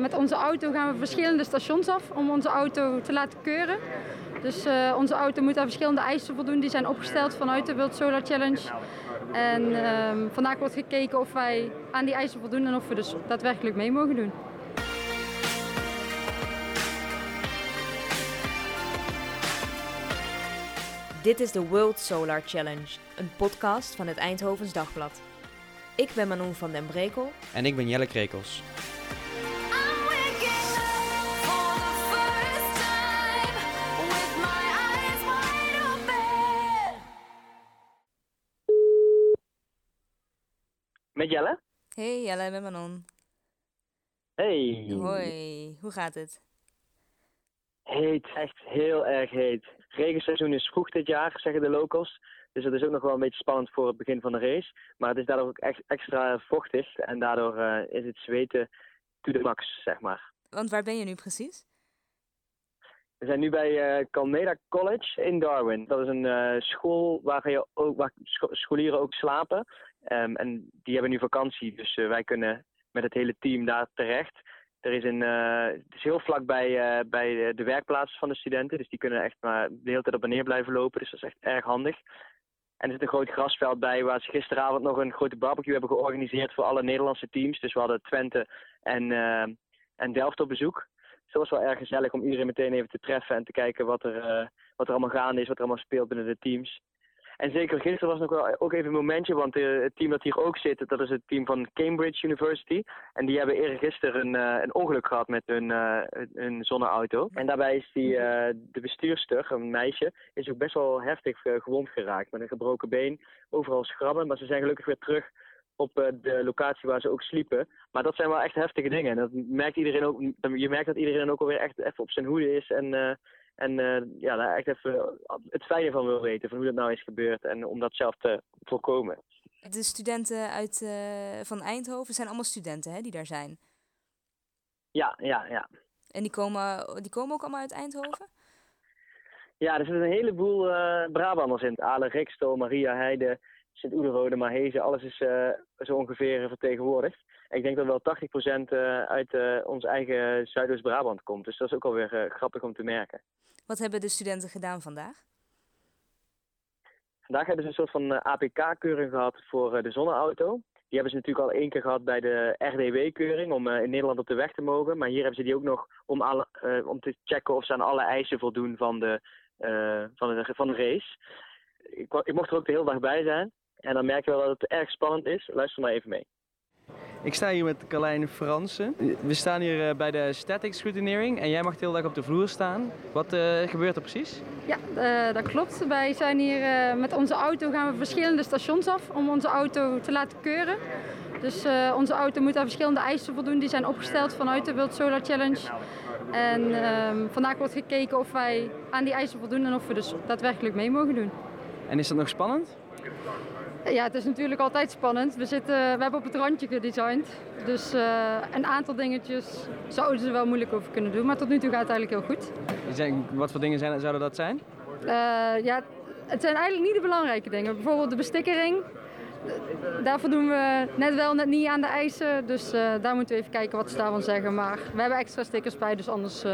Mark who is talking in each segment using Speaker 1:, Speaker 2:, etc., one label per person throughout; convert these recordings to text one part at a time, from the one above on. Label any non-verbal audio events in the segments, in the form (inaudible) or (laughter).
Speaker 1: Met onze auto gaan we verschillende stations af om onze auto te laten keuren. Dus uh, onze auto moet aan verschillende eisen voldoen. Die zijn opgesteld vanuit de World Solar Challenge. En uh, vandaag wordt gekeken of wij aan die eisen voldoen en of we dus daadwerkelijk mee mogen doen.
Speaker 2: Dit is de World Solar Challenge, een podcast van het Eindhovens Dagblad. Ik ben Manon van den Brekel.
Speaker 3: En ik ben Jelle Krekels.
Speaker 4: Met Jelle?
Speaker 2: Hey Jelle, met Manon.
Speaker 4: Hey.
Speaker 2: Hoi, hoe gaat het?
Speaker 4: Heet, echt heel erg heet. Regenseizoen is vroeg dit jaar, zeggen de locals. Dus dat is ook nog wel een beetje spannend voor het begin van de race. Maar het is daardoor ook echt extra vochtig en daardoor uh, is het zweten to the max, zeg maar.
Speaker 2: Want waar ben je nu precies?
Speaker 4: We zijn nu bij uh, Calmeda College in Darwin. Dat is een uh, school waar, je ook, waar scholieren ook slapen. Um, en die hebben nu vakantie, dus uh, wij kunnen met het hele team daar terecht. Er is een, het is heel vlak bij, bij de werkplaats van de studenten, dus die kunnen echt maar de hele tijd op en neer blijven lopen. Dus dat is echt erg handig. En er zit een groot grasveld bij waar ze gisteravond nog een grote barbecue hebben georganiseerd voor alle Nederlandse teams. Dus we hadden Twente en, en Delft op bezoek. Dus dat was wel erg gezellig om iedereen meteen even te treffen en te kijken wat er, wat er allemaal gaande is, wat er allemaal speelt binnen de teams. En zeker gisteren was nog wel ook even een momentje, want uh, het team dat hier ook zit, dat is het team van Cambridge University. En die hebben eergisteren een, uh, een ongeluk gehad met hun, zonneauto. En daarbij is die, de bestuurster, een meisje, is ook best wel heftig gewond geraakt. Met een gebroken been, overal schrabben, maar ze zijn gelukkig weer terug op de locatie waar ze ook sliepen. Maar dat zijn wel echt heftige dingen. En dat merkt iedereen ook, je merkt dat iedereen ook alweer echt even op zijn hoede is. En, en uh, ja, daar echt even het fijne van wil weten. Van hoe dat nou is gebeurd. En om dat zelf te voorkomen.
Speaker 2: De studenten uit, uh, van Eindhoven zijn allemaal studenten hè, die daar zijn?
Speaker 4: Ja, ja, ja.
Speaker 2: En die komen, die komen ook allemaal uit Eindhoven?
Speaker 4: Ja, er zitten een heleboel Brabanders in. Ale Riksto, Maria Heide, Sint-Oederode, Mahezen, alles is uh, zo ongeveer vertegenwoordigd. Ik denk dat wel 80% uh, uit uh, ons eigen Zuidoost-Brabant komt. Dus dat is ook alweer grappig om te merken.
Speaker 2: Wat hebben de studenten gedaan vandaag?
Speaker 4: Vandaag hebben ze een soort van APK-keuring gehad voor de zonneauto. Die hebben ze natuurlijk al één keer gehad bij de RDW-keuring om in Nederland op de weg te mogen. Maar hier hebben ze die ook nog om, alle, om te checken of ze aan alle eisen voldoen van de, van de, van de race. Ik, ik mocht er ook de hele dag bij zijn. En dan merk je wel dat het erg spannend is. Luister maar even mee.
Speaker 3: Ik sta hier met Carlijn Fransen. We staan hier bij de static scrutineering en jij mag de hele dag op de vloer staan. Wat uh, gebeurt er precies?
Speaker 1: Ja, uh, dat klopt. Wij zijn hier uh, met onze auto gaan we verschillende stations af om onze auto te laten keuren. Dus onze auto moet aan verschillende eisen voldoen. Die zijn opgesteld vanuit de World Solar Challenge. En ehm, vandaag wordt gekeken of wij aan die eisen voldoen en of we dus daadwerkelijk mee mogen doen.
Speaker 3: En is dat nog spannend?
Speaker 1: Ja, het is natuurlijk altijd spannend. We, zitten, we hebben op het randje gedesigned. Dus uh, een aantal dingetjes zouden ze wel moeilijk over kunnen doen. Maar tot nu toe gaat het eigenlijk heel goed.
Speaker 3: Zijn, wat voor dingen zijn, zouden dat zijn?
Speaker 1: Uh, ja, het zijn eigenlijk niet de belangrijke dingen. Bijvoorbeeld de bestikkering. Daarvoor doen we net wel, net niet aan de eisen. Dus uh, daar moeten we even kijken wat ze daarvan zeggen. Maar we hebben extra stickers bij, dus anders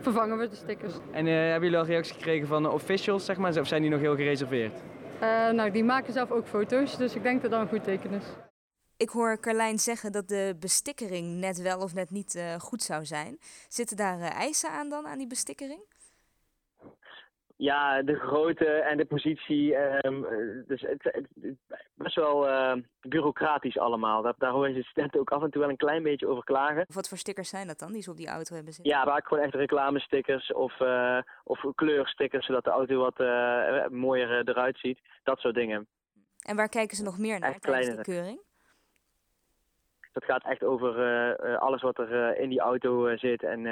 Speaker 1: vervangen we de stickers.
Speaker 3: En hebben jullie al reacties gekregen van de officials, zeg maar? Of zijn die nog heel gereserveerd?
Speaker 1: Uh, nou, die maken zelf ook foto's, dus ik denk dat dat een goed teken is.
Speaker 2: Ik hoor Carlijn zeggen dat de bestikkering net wel of net niet uh, goed zou zijn. Zitten daar uh, eisen aan dan, aan die bestikkering?
Speaker 4: Ja, de grootte en de positie. Um, dus het, het, het, best wel uh, bureaucratisch allemaal. Daar, daar horen je studenten ook af en toe wel een klein beetje over klagen.
Speaker 2: Wat voor stickers zijn dat dan, die ze op die auto hebben zitten?
Speaker 4: Ja, vaak gewoon echt reclamestickers of, uh, of kleurstickers, zodat de auto wat uh, mooier eruit ziet. Dat soort dingen.
Speaker 2: En waar kijken ze nog meer naar echt tijdens die keuring?
Speaker 4: Dat gaat echt over uh, alles wat er uh, in die auto zit. En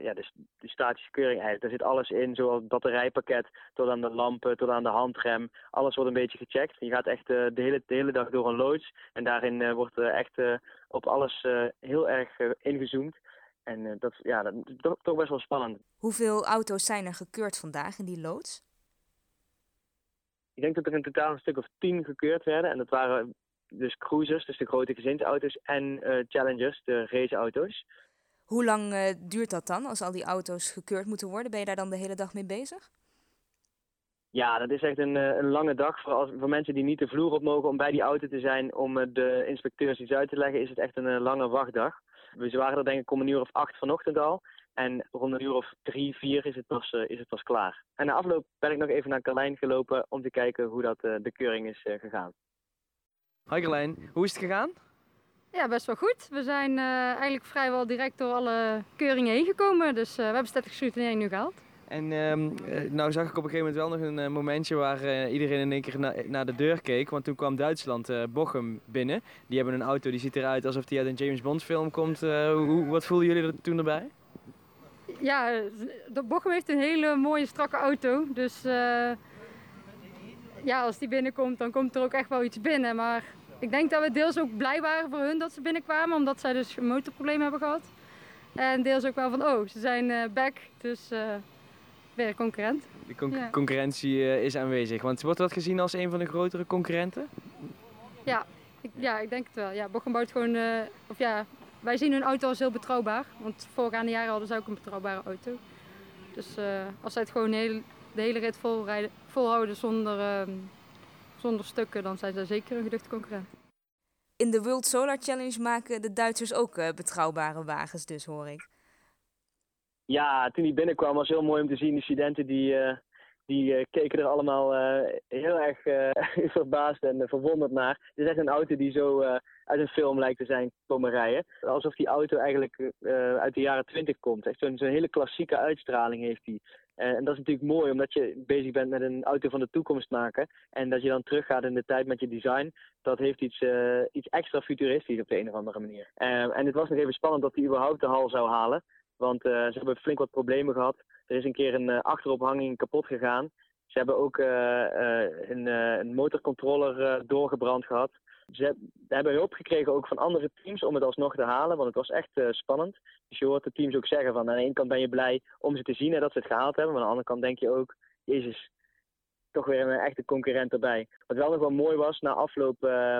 Speaker 4: ja, de, de, statische keuring eigenlijk. Daar zit alles in, zoals het batterijpakket tot aan de lampen, tot aan de handrem. Alles wordt een beetje gecheckt. Je gaat echt de, hele, de hele dag door een loods. En daarin wordt echt op alles heel erg ingezoomd. En dat, ja, dat is toch, toch best wel spannend.
Speaker 2: Hoeveel auto's zijn er gekeurd vandaag in die loods?
Speaker 4: Ik denk dat er in totaal een stuk of tien gekeurd werden. En dat waren dus cruisers, dus de grote gezinsauto's, en challengers, de raceauto's.
Speaker 2: Hoe lang duurt dat dan als al die auto's gekeurd moeten worden? Ben je daar dan de hele dag mee bezig?
Speaker 4: Ja, dat is echt een, een lange dag. Voor, als, voor mensen die niet de vloer op mogen om bij die auto te zijn om de inspecteurs iets uit te leggen, is het echt een lange wachtdag. We waren er denk ik om een uur of acht vanochtend al. En rond een uur of drie, vier is het pas, uh, is het pas klaar. En na afloop ben ik nog even naar Carlijn gelopen om te kijken hoe dat uh, de keuring is uh, gegaan.
Speaker 3: Hi Carlijn, hoe is het gegaan?
Speaker 1: Ja, best wel goed. We zijn eigenlijk vrijwel direct door alle keuringen heen gekomen. Dus we hebben statische scrutinering nu gehaald.
Speaker 3: En um, nou zag ik op een gegeven moment wel nog een momentje waar iedereen in één keer na naar de deur keek. Want toen kwam Duitsland, Bochum, binnen. Die hebben een auto die ziet eruit alsof die uit een James Bond film komt. hoe, wat voelden jullie er toen erbij?
Speaker 1: ja, de Bochum heeft een hele mooie strakke auto. Dus ja, als die binnenkomt, dan komt er ook echt wel iets binnen. Maar ik denk dat we deels ook blij waren voor hun dat ze binnenkwamen, omdat zij dus een motorprobleem hebben gehad. En deels ook wel van, oh, ze zijn uh, back, dus uh, weer concurrent.
Speaker 3: De con ja. concurrentie is aanwezig, want wordt dat gezien als een van de grotere concurrenten?
Speaker 1: Ja, ik, ja, ik denk het wel. Ja, Bochum bouwt gewoon, of ja, wij zien hun auto als heel betrouwbaar. Want voorgaande jaren hadden ze ook een betrouwbare auto. Dus als zij het gewoon heel, de hele rit volrijden, volhouden zonder, uh, zonder stukken, dan zijn ze zeker een geduchte concurrent.
Speaker 2: In de World Solar Challenge maken de Duitsers ook uh, betrouwbare wagens, dus hoor ik.
Speaker 4: Ja, toen die binnenkwam was heel mooi om te zien. De studenten die, die keken er allemaal heel erg (laughs) verbaasd en verwonderd naar. Het is echt een auto die zo uit een film lijkt te zijn komen rijden. Alsof die auto eigenlijk uit de jaren twintig komt. Echt zo'n hele klassieke uitstraling heeft die. En dat is natuurlijk mooi, omdat je bezig bent met een auto van de toekomst maken. En dat je dan teruggaat in de tijd met je design. Dat heeft iets, iets extra futuristisch op de een of andere manier. en het was nog even spannend dat hij überhaupt de hal zou halen. Want ze hebben flink wat problemen gehad. Er is een keer een achterophanging kapot gegaan. Ze hebben ook een, een motorcontroller doorgebrand gehad. Ze hebben hulp gekregen ook van andere teams om het alsnog te halen, want het was echt spannend. Dus je hoort de teams ook zeggen van aan de ene kant ben je blij om ze te zien en dat ze het gehaald hebben, maar aan de andere kant denk je ook, jezus, toch weer een echte concurrent erbij. Wat wel nog wel mooi was, na afloop uh,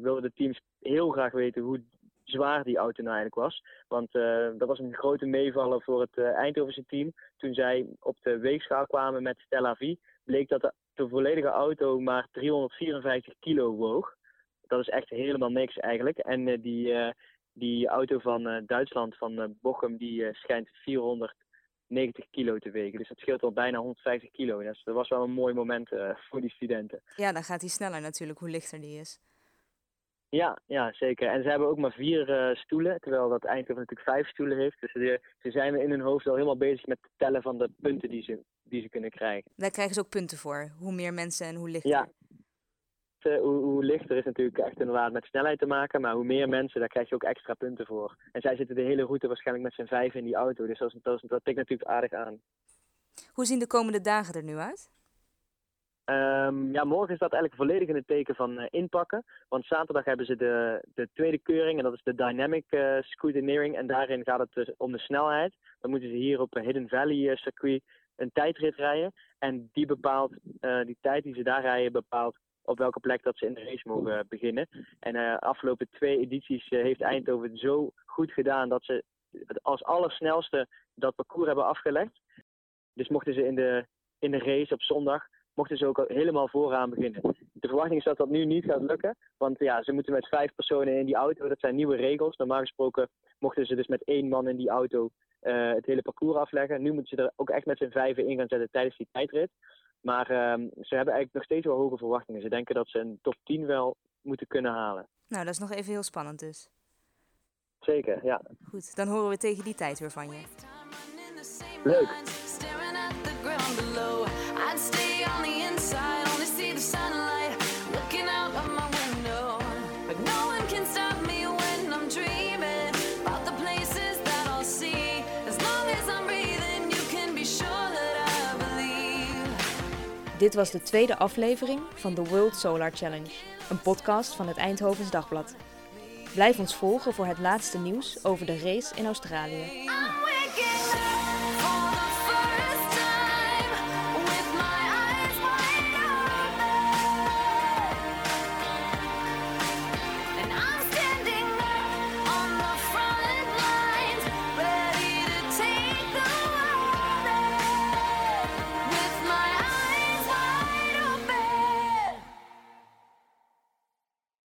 Speaker 4: wilden de teams heel graag weten hoe zwaar die auto nou eigenlijk was. Want uh, dat was een grote meevaller voor het Eindhovense team. Toen zij op de weegschaal kwamen met Stella V, bleek dat de, volledige auto maar 354 kilo woog dat is echt helemaal niks eigenlijk. En uh, die, die auto van Duitsland, van Bochum, die schijnt 490 kilo te wegen. Dus dat scheelt al bijna 150 kilo. Dus dat was wel een mooi moment voor die studenten.
Speaker 2: Ja, dan gaat hij sneller natuurlijk, hoe lichter die is.
Speaker 4: Ja, ja, zeker. En ze hebben ook maar vier stoelen, terwijl dat Eindhoven natuurlijk vijf stoelen heeft. Dus ze, ze zijn in hun hoofd al helemaal bezig met het tellen van de punten die ze, die ze kunnen krijgen.
Speaker 2: Daar krijgen ze ook punten voor, hoe meer mensen en hoe lichter.
Speaker 4: Ja, hoe, hoe, lichter is natuurlijk echt inderdaad met snelheid te maken. Maar hoe meer mensen, daar krijg je ook extra punten voor. En zij zitten de hele route waarschijnlijk met z'n vijf in die auto. Dus dat, dat, dat tikt natuurlijk aardig aan.
Speaker 2: Hoe zien de komende dagen er nu uit?
Speaker 4: Um, ja, morgen is dat eigenlijk volledig in het teken van uh, inpakken. Want zaterdag hebben ze de, de tweede keuring en dat is de Dynamic uh, Scrutineering. En daarin gaat het dus om de snelheid. Dan moeten ze hier op Hidden Valley circuit een tijdrit rijden. En die bepaalt, die tijd die ze daar rijden, bepaalt op welke plek dat ze in de race mogen beginnen. En uh, afgelopen twee edities heeft Eindhoven zo goed gedaan dat ze als allersnelste dat parcours hebben afgelegd. Dus mochten ze in de, in de race op zondag, mochten ze ook helemaal vooraan beginnen. De verwachting is dat dat nu niet gaat lukken, want ja, ze moeten met vijf personen in die auto, dat zijn nieuwe regels. Normaal gesproken mochten ze dus met één man in die auto uh, het hele parcours afleggen. Nu moeten ze er ook echt met z'n vijven in gaan zetten tijdens die tijdrit. Maar um, ze hebben eigenlijk nog steeds wel hoge verwachtingen. Ze denken dat ze een top 10 wel moeten kunnen halen.
Speaker 2: Nou, dat is nog even heel spannend dus.
Speaker 4: Zeker, ja.
Speaker 2: Goed, dan horen we tegen die tijd weer van je.
Speaker 4: Leuk.
Speaker 2: Dit was de tweede aflevering van de World Solar Challenge, een podcast van het Eindhovens Dagblad. Blijf ons volgen voor het laatste nieuws over de race in Australië.